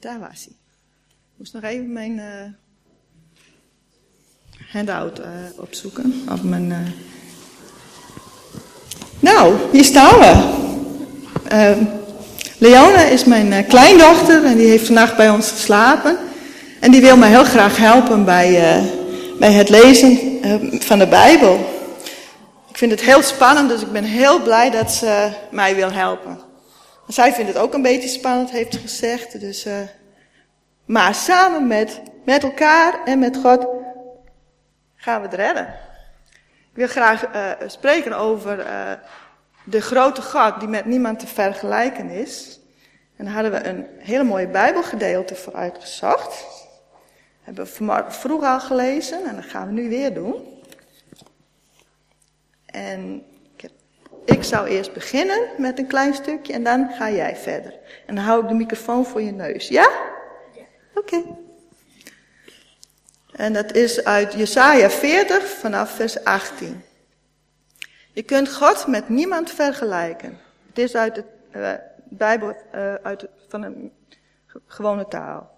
Daar was hij. Ik moest nog even mijn uh, handout uh, opzoeken. Of mijn, uh... Nou, hier staan we. Ehm, Leona is mijn kleindochter en die heeft vannacht bij ons geslapen. En die wil mij heel graag helpen bij, bij het lezen van de Bijbel. Ik vind het heel spannend, dus ik ben heel blij dat ze mij wil helpen. Zij vindt het ook een beetje spannend, heeft ze gezegd. Dus, uh, maar samen met, met elkaar en met God gaan we het redden. Ik wil graag uh, spreken over uh, de grote God die met niemand te vergelijken is. En daar hadden we een hele mooie Bijbelgedeelte voor uitgezocht. Hebben we vanmorgen vroeg al gelezen en dat gaan we nu weer doen. En ik zou eerst beginnen met een klein stukje en dan ga jij verder. En dan hou ik de microfoon voor je neus. Ja? Ja. Oké. En dat is uit Jesaja 40 vanaf vers 18. Je kunt God met niemand vergelijken. Het is uit de uh, Bijbel, uh, uit van een gewone taal.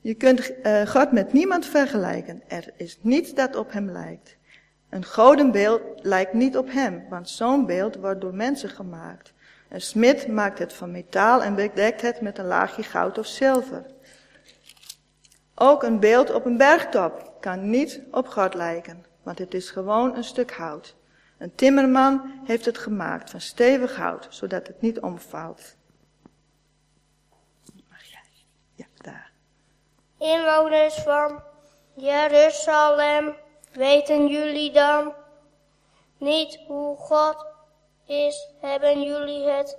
Je kunt uh, God met niemand vergelijken. Er is niets dat op hem lijkt. Een godenbeeld lijkt niet op hem, want zo'n beeld wordt door mensen gemaakt. Een smid maakt het van metaal en bedekt het met een laagje goud of zilver. Ook een beeld op een bergtop kan niet op God lijken, want het is gewoon een stuk hout. Een timmerman heeft het gemaakt van stevig hout, zodat het niet omvalt. Mag jij? Ja, daar. Inwoners van Jeruzalem Weten jullie dan niet hoe God is? Hebben jullie het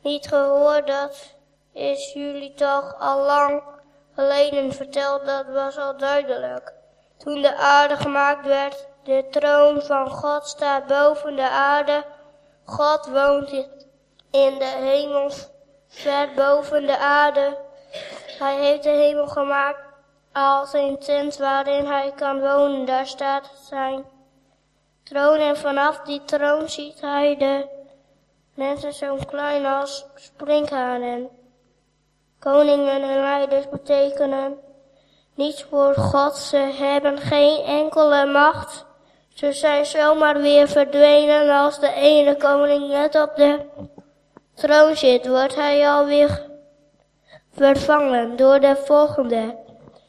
niet gehoord? Dat is jullie toch al lang geleden verteld, dat was al duidelijk. Toen de aarde gemaakt werd, de troon van God staat boven de aarde. God woont in de hemel, ver boven de aarde. Hij heeft de hemel gemaakt als een tent waarin hij kan wonen. Daar staat zijn troon en vanaf die troon ziet hij de mensen zo klein als sprinkhanen. Koningen en leiders betekenen niets voor God. Ze hebben geen enkele macht. Ze zijn zomaar weer verdwenen als de ene koning net op de troon zit, wordt hij alweer vervangen door de volgende.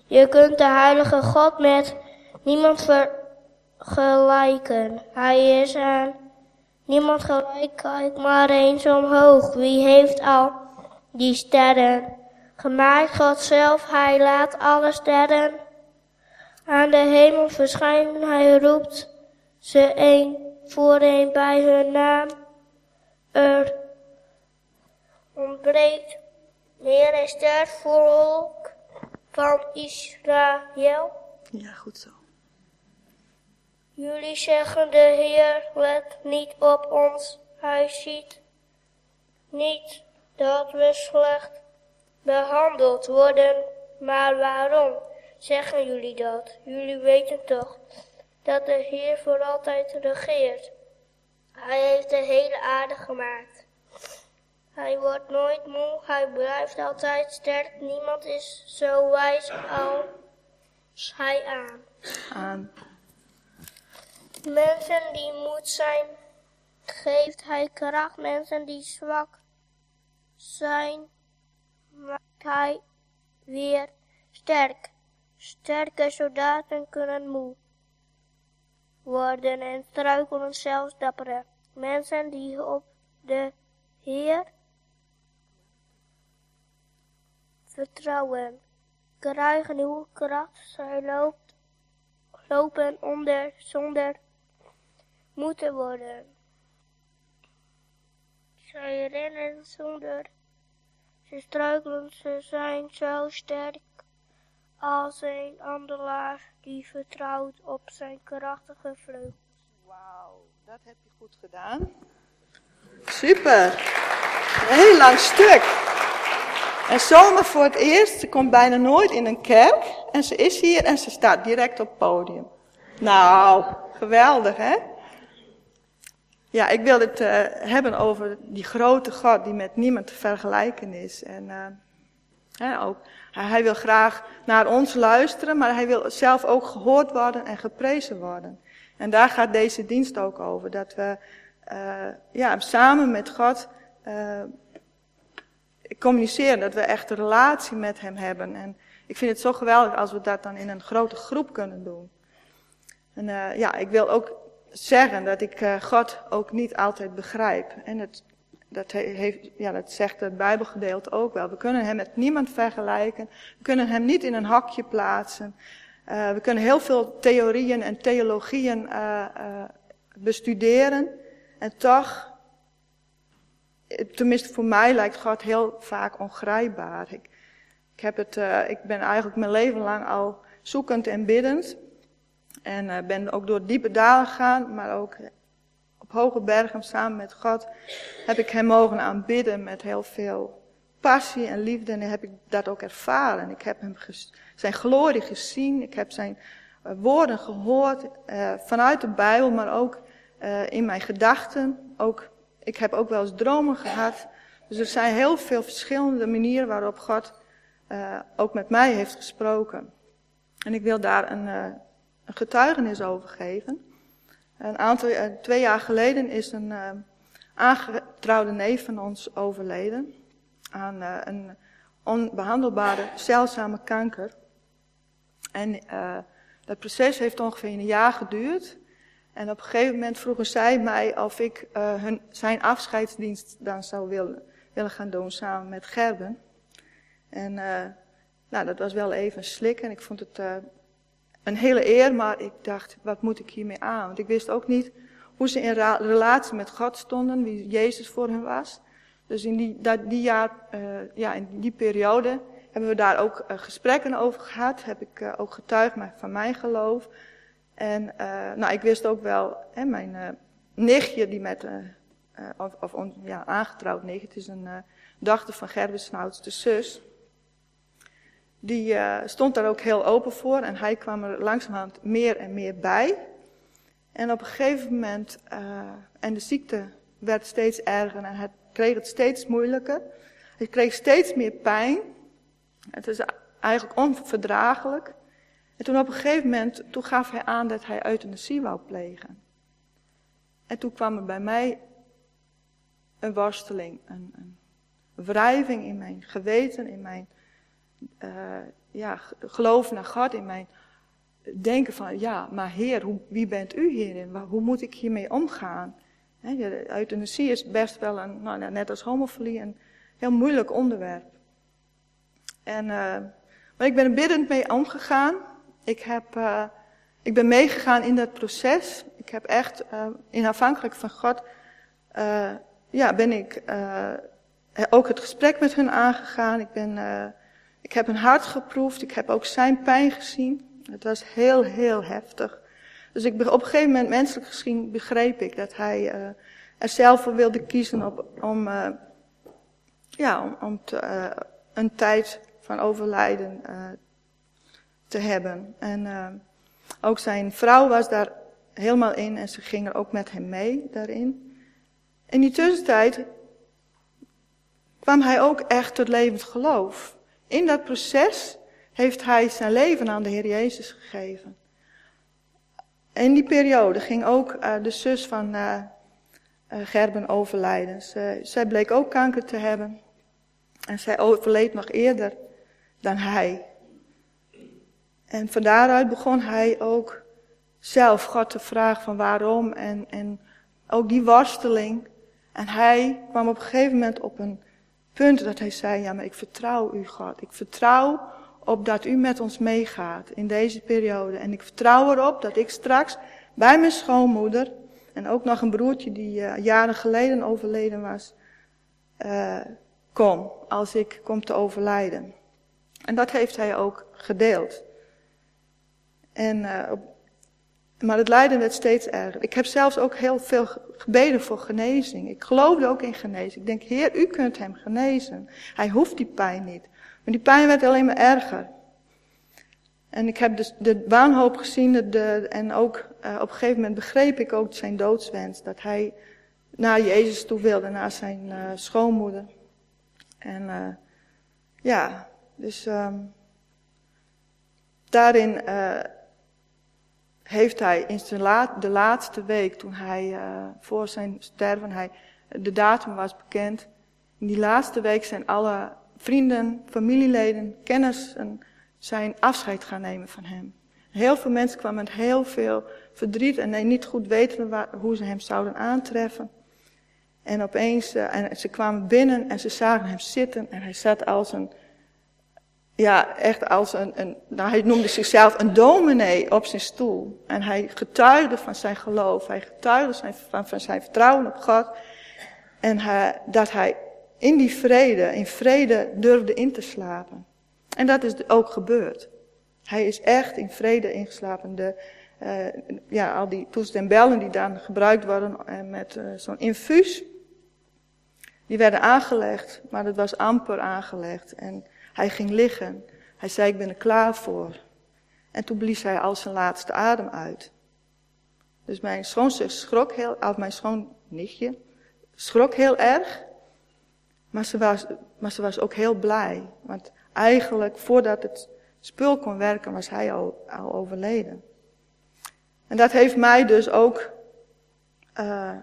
Je kunt de heilige God met niemand vergelijken. Hij is aan niemand gelijk. Kijk maar eens omhoog. Wie heeft al die sterren gemaakt? God zelf, hij laat alle sterren aan de hemel verschijnen. Hij roept ze een voor een bij hun naam. Er ontbreekt meer een ster volk van Israël. Ja, goed zo. Jullie zeggen de Heer let niet op ons. Hij ziet niet dat we slecht behandeld worden. Maar waarom zeggen jullie dat? Jullie weten toch dat de Heer voor altijd regeert. Hij heeft de hele aarde gemaakt. Hij wordt nooit moe, hij blijft altijd sterk. Niemand is zo wijs als hij aan. aan. Mensen die moed zijn, geeft hij kracht. Mensen die zwak zijn, maakt hij weer sterk. Sterke soldaten kunnen moe worden en struikelen zelfs dappere. Mensen die op de Heer vertrouwen, krijgen nieuwe kracht. Zij loopt, lopen onder zonder moeten worden. Zij rennen zonder, ze struikelen, ze zijn zo sterk als een andelaar die vertrouwt op zijn krachtige vleugels. Wauw, dat heb je goed gedaan. Super. Een heel lang stuk. En zomaar voor het eerst, ze komt bijna nooit in een kerk. En ze is hier en ze staat direct op het podium. Nou, geweldig hè? Ja, ik wil het uh, hebben over die grote God die met niemand te vergelijken is. En uh, ook, hij wil graag naar ons luisteren, maar hij wil zelf ook gehoord worden en geprezen worden. En daar gaat deze dienst ook over. Dat we uh, ja, samen met God communiceren. Dat we echt een relatie met hem hebben. En ik vind het zo geweldig als we dat dan in een grote groep kunnen doen. En uh, ja, ik wil ook zeggen dat ik God ook niet altijd begrijp. En het, dat, heeft, ja, zegt het Bijbelgedeelte ook wel. We kunnen hem met niemand vergelijken. We kunnen hem niet in een hakje plaatsen. Uh, we kunnen heel veel theorieën en theologieën bestuderen. En toch, tenminste voor mij lijkt God heel vaak ongrijpbaar. Ik, ik, heb het, ik ben eigenlijk mijn leven lang al zoekend en biddend. En ben ook door diepe dalen gegaan, maar ook op hoge bergen samen met God heb ik hem mogen aanbidden met heel veel passie en liefde. En heb ik dat ook ervaren. Ik heb hem zijn glorie gezien. Ik heb zijn uh, woorden gehoord vanuit de Bijbel, maar ook in mijn gedachten. Ook, ik heb ook wel eens dromen gehad. Dus er zijn heel veel verschillende manieren waarop God ook met mij heeft gesproken. En ik wil daar een, een getuigenis over geven. Een aantal, twee jaar geleden is een aangetrouwde neef van ons overleden aan een onbehandelbare zeldzame kanker. En dat proces heeft ongeveer een jaar geduurd. En op een gegeven moment vroegen zij mij of ik uh, hun, zijn afscheidsdienst dan zou willen, willen gaan doen samen met Gerben. En nou, dat was wel even slik en ik vond het een hele eer, maar ik dacht, wat moet ik hiermee aan? Want ik wist ook niet hoe ze in relatie met God stonden, wie Jezus voor hen was. Dus in die, dat, die jaar, ja, in die periode hebben we daar ook gesprekken over gehad. Heb ik ook getuigd van mijn geloof. En nou, ik wist ook wel, hè, mijn nichtje die met, of, of on, ja, aangetrouwd nicht, het is een dochter van Gerbes oudste zus. Die stond daar ook heel open voor en hij kwam er langzamerhand meer en meer bij. En op een gegeven moment, en de ziekte werd steeds erger en het kreeg het steeds moeilijker. Hij kreeg steeds meer pijn. Het is eigenlijk onverdraaglijk. En toen op een gegeven moment, toen gaf hij aan dat hij euthanasie wou plegen. En toen kwam er bij mij een worsteling, een, een wrijving in mijn geweten, in mijn uh, ja, geloof naar God, in mijn denken van, ja, maar Heer, wie bent u hierin? Hoe moet ik hiermee omgaan? He, euthanasie is best wel een, nou, net als homofilie, een heel moeilijk onderwerp. En, uh, maar ik ben er biddend mee omgegaan. Ik, heb, uh, ik ben meegegaan in dat proces. Ik heb echt, uh, in afhankelijk van God, ja, ben ik ook het gesprek met hun aangegaan. Ik, ben, ik heb hun hart geproefd. Ik heb ook zijn pijn gezien. Het was heel, heel heftig. Dus ik, op een gegeven moment, menselijk gezien, begreep ik dat hij er zelf voor wilde kiezen op, om, ja, om, om een tijd van overlijden te hebben. En ook zijn vrouw was daar helemaal in en ze ging er ook met hem mee daarin. In die tussentijd kwam hij ook echt tot levend geloof. In dat proces heeft hij zijn leven aan de Heer Jezus gegeven. In die periode ging ook uh, de zus van uh, Gerben overlijden. Zij bleek ook kanker te hebben. En zij overleed nog eerder dan hij. En van daaruit begon hij ook zelf God te vragen van waarom en, en ook die worsteling. En hij kwam op een gegeven moment op een punt dat hij zei, ja maar ik vertrouw u God. Ik vertrouw opdat u met ons meegaat in deze periode. En ik vertrouw erop dat ik straks bij mijn schoonmoeder en ook nog een broertje die uh, jaren geleden overleden was, uh, kom als ik kom te overlijden. En dat heeft hij ook gedeeld. En, uh, maar het lijden werd steeds erger. Ik heb zelfs ook heel veel gebeden voor genezing. Ik geloofde ook in genezing. Ik denk, Heer, u kunt hem genezen. Hij hoeft die pijn niet. Maar die pijn werd alleen maar erger. En ik heb dus de waanhoop gezien en ook uh, op een gegeven moment begreep ik ook zijn doodswens. Dat hij naar Jezus toe wilde, naar zijn uh, schoonmoeder. En ja, Dus um, daarin heeft hij in de laatste week, toen hij uh, voor zijn sterven, hij, de datum was bekend. In die laatste week zijn alle vrienden, familieleden, kenners zijn afscheid gaan nemen van hem. Heel veel mensen kwamen met heel veel verdriet en niet goed weten waar, hoe ze hem zouden aantreffen. En opeens, uh, en ze kwamen binnen en ze zagen hem zitten en hij zat als een, ja, echt als een, een nou hij noemde zichzelf een dominee op zijn stoel. En hij getuigde van zijn geloof, hij getuigde van, van zijn vertrouwen op God. En dat hij in die vrede, in vrede durfde in te slapen. En dat is ook gebeurd. Hij is echt in vrede ingeslapen. De, uh, ja, al die toetsen en bellen die dan gebruikt worden uh, met uh, zo'n infuus. Die werden aangelegd, maar dat was amper aangelegd. En hij ging liggen. Hij zei, ik ben er klaar voor. En toen blies hij al zijn laatste adem uit. Dus mijn schoonzus schrok heel, of mijn schoonnichtje, schrok heel erg. Maar ze, was, maar ze was ook heel blij. Want eigenlijk, voordat het spul kon werken, was hij al, al overleden. En dat heeft mij dus ook uh,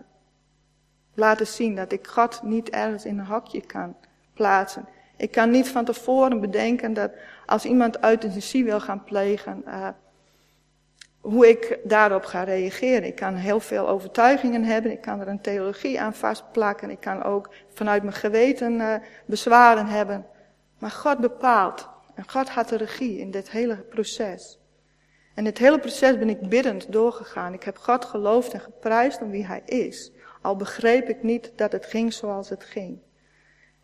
laten zien dat ik God niet ergens in een hokje kan plaatsen. Ik kan niet van tevoren bedenken dat als iemand euthanasie wil gaan plegen, uh, hoe ik daarop ga reageren. Ik kan heel veel overtuigingen hebben, ik kan er een theologie aan vastplakken, ik kan ook vanuit mijn geweten uh, bezwaren hebben. Maar God bepaalt. En God had de regie in dit hele proces. En dit hele proces ben ik biddend doorgegaan. Ik heb God geloofd en geprijsd om wie Hij is. Al begreep ik niet dat het ging zoals het ging.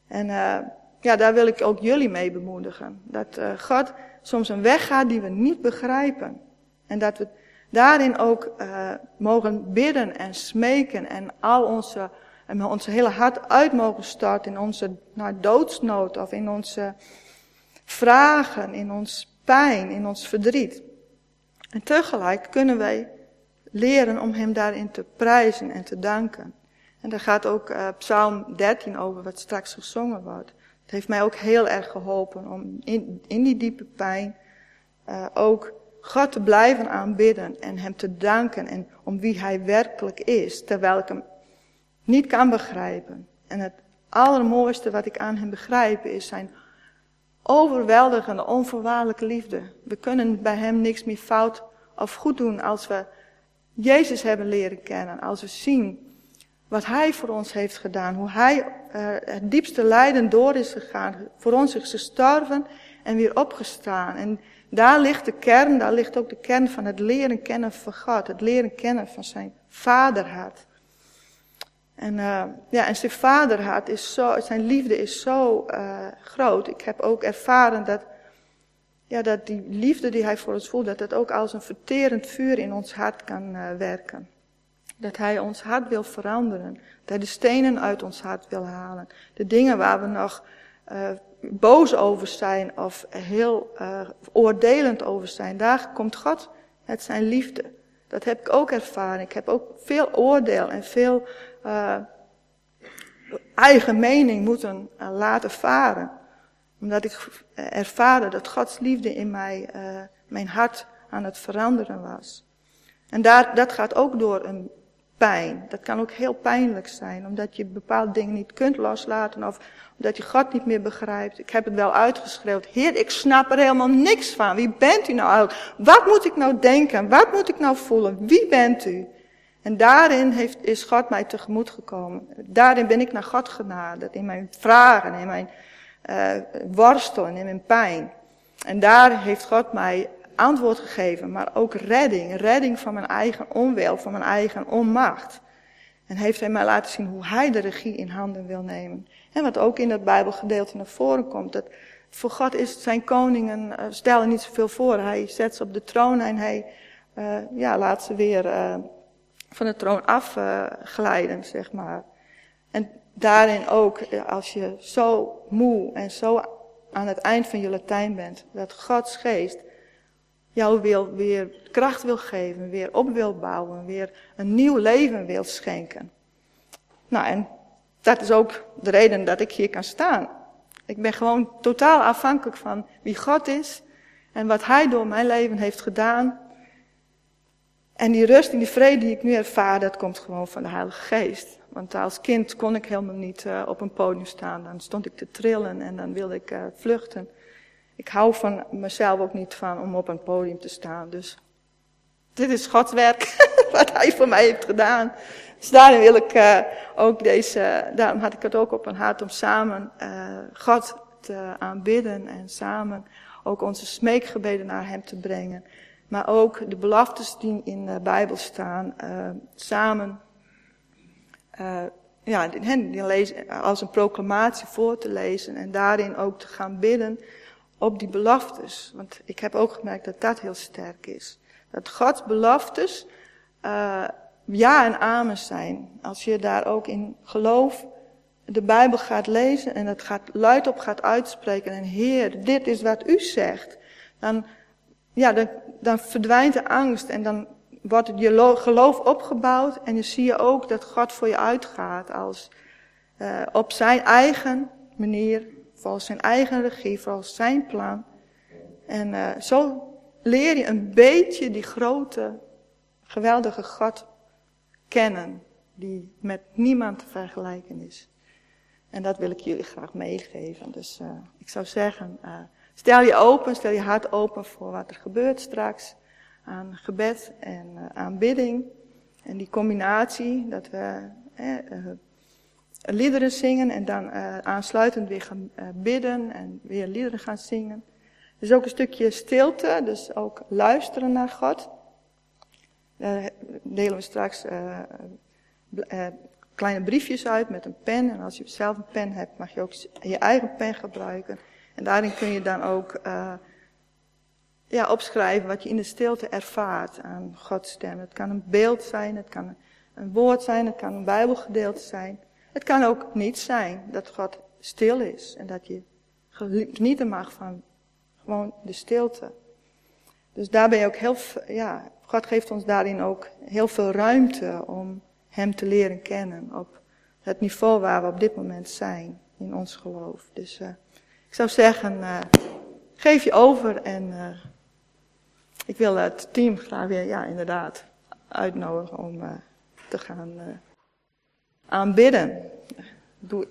En uh, ja, daar wil ik ook jullie mee bemoedigen. Dat uh, God soms een weg gaat die we niet begrijpen. En dat we daarin ook uh, mogen bidden en smeken en al onze, en onze hele hart uit mogen starten in onze nou, doodsnood of in onze vragen, in ons pijn, in ons verdriet. En tegelijk kunnen wij leren om Hem daarin te prijzen en te danken. En daar gaat ook uh, Psalm 13 over, wat straks gezongen wordt. Het heeft mij ook heel erg geholpen om in, in die diepe pijn uh, ook God te blijven aanbidden en Hem te danken en om wie Hij werkelijk is, terwijl ik Hem niet kan begrijpen. En het allermooiste wat ik aan Hem begrijp is zijn overweldigende, onvoorwaardelijke liefde. We kunnen bij Hem niks meer fout of goed doen als we Jezus hebben leren kennen, als we zien wat Hij voor ons heeft gedaan, hoe Hij uh, het diepste lijden door is gegaan, voor ons is gestorven en weer opgestaan. En daar ligt de kern, daar ligt ook de kern van het leren kennen van God, het leren kennen van zijn vaderhart. En, uh, ja, en zijn vaderhart is zo, zijn liefde is zo uh, groot. Ik heb ook ervaren dat, ja, dat die liefde die hij voor ons voelt, dat dat ook als een verterend vuur in ons hart kan uh, werken. Dat hij ons hart wil veranderen. Dat hij de stenen uit ons hart wil halen. De dingen waar we nog boos over zijn of heel oordelend over zijn. Daar komt God met zijn liefde. Dat heb ik ook ervaren. Ik heb ook veel oordeel en veel uh, eigen mening moeten uh, laten varen. Omdat ik ervaren dat Gods liefde in mij, uh, mijn hart aan het veranderen was. En daar, dat gaat ook door een pijn. Dat kan ook heel pijnlijk zijn, omdat je bepaalde dingen niet kunt loslaten of omdat je God niet meer begrijpt. Ik heb het wel uitgeschreeuwd. Heer, ik snap er helemaal niks van. Wie bent u nou? Wat moet ik nou denken? Wat moet ik nou voelen? Wie bent u? En daarin heeft, is God mij tegemoet gekomen. Daarin ben ik naar God genaderd. In mijn vragen, in mijn uh, worstelen, in mijn pijn. En daar heeft God mij antwoord gegeven, maar ook redding. Redding van mijn eigen onwil, van mijn eigen onmacht. En heeft hij mij laten zien hoe hij de regie in handen wil nemen. En wat ook in dat Bijbelgedeelte naar voren komt. Dat voor God is zijn koningen, uh, stellen niet zoveel voor. Hij zet ze op de troon en hij uh, ja, laat ze weer uh, van de troon afglijden, zeg maar. En daarin ook, als je zo moe en zo aan het eind van je Latijn bent, dat Gods geest jou wil, weer kracht wil geven, weer op wil bouwen, weer een nieuw leven wil schenken. Nou, en dat is ook de reden dat ik hier kan staan. Ik ben gewoon totaal afhankelijk van wie God is en wat Hij door mijn leven heeft gedaan. En die rust en die vrede die ik nu ervaar, dat komt gewoon van de Heilige Geest. Want als kind kon ik helemaal niet uh, op een podium staan. Dan stond ik te trillen en dan wilde ik uh, vluchten. Ik hou van mezelf ook niet van om op een podium te staan. Dus dit is Gods werk, wat Hij voor mij heeft gedaan. Dus daarom wil ik uh, ook deze, daarom had ik het ook op een hart om samen God te aanbidden en samen ook onze smeekgebeden naar Hem te brengen. Maar ook de beloftes die in de Bijbel staan, samen uh, ja, lezen, als een proclamatie voor te lezen en daarin ook te gaan bidden op die beloftes. Want ik heb ook gemerkt dat dat heel sterk is. Dat Gods beloftes uh, ja en amen zijn. Als je daar ook in geloof de Bijbel gaat lezen en het gaat luidop gaat uitspreken en Heer, dit is wat u zegt, dan, ja, dan, dan verdwijnt de angst en dan wordt je geloof opgebouwd en dan zie je ook dat God voor je uitgaat als uh, op zijn eigen manier, volgens zijn eigen regie, volgens zijn plan. En uh, zo leer je een beetje die grote, geweldige God kennen, die met niemand te vergelijken is. En dat wil ik jullie graag meegeven. Dus uh, ik zou zeggen, stel je open, stel je hart open voor wat er gebeurt straks aan gebed en aanbidding. En die combinatie, dat we eh, liederen zingen en dan uh, aansluitend weer gaan bidden en weer liederen gaan zingen. Dus ook een stukje stilte, dus ook luisteren naar God. Daar delen we straks kleine briefjes uit met een pen. En als je zelf een pen hebt, mag je ook je eigen pen gebruiken. En daarin kun je dan ook ja, opschrijven wat je in de stilte ervaart aan Gods stem. Het kan een beeld zijn, het kan een woord zijn, het kan een bijbelgedeelte zijn. Het kan ook niet zijn dat God stil is en dat je genieten mag van gewoon de stilte. Dus daar ben je ook heel, ja, God geeft ons daarin ook heel veel ruimte om Hem te leren kennen op het niveau waar we op dit moment zijn in ons geloof. Dus uh, ik zou zeggen, uh, geef je over en uh, ik wil het team graag weer, ja, inderdaad, uitnodigen om te gaan uh, aanbidden. Doe,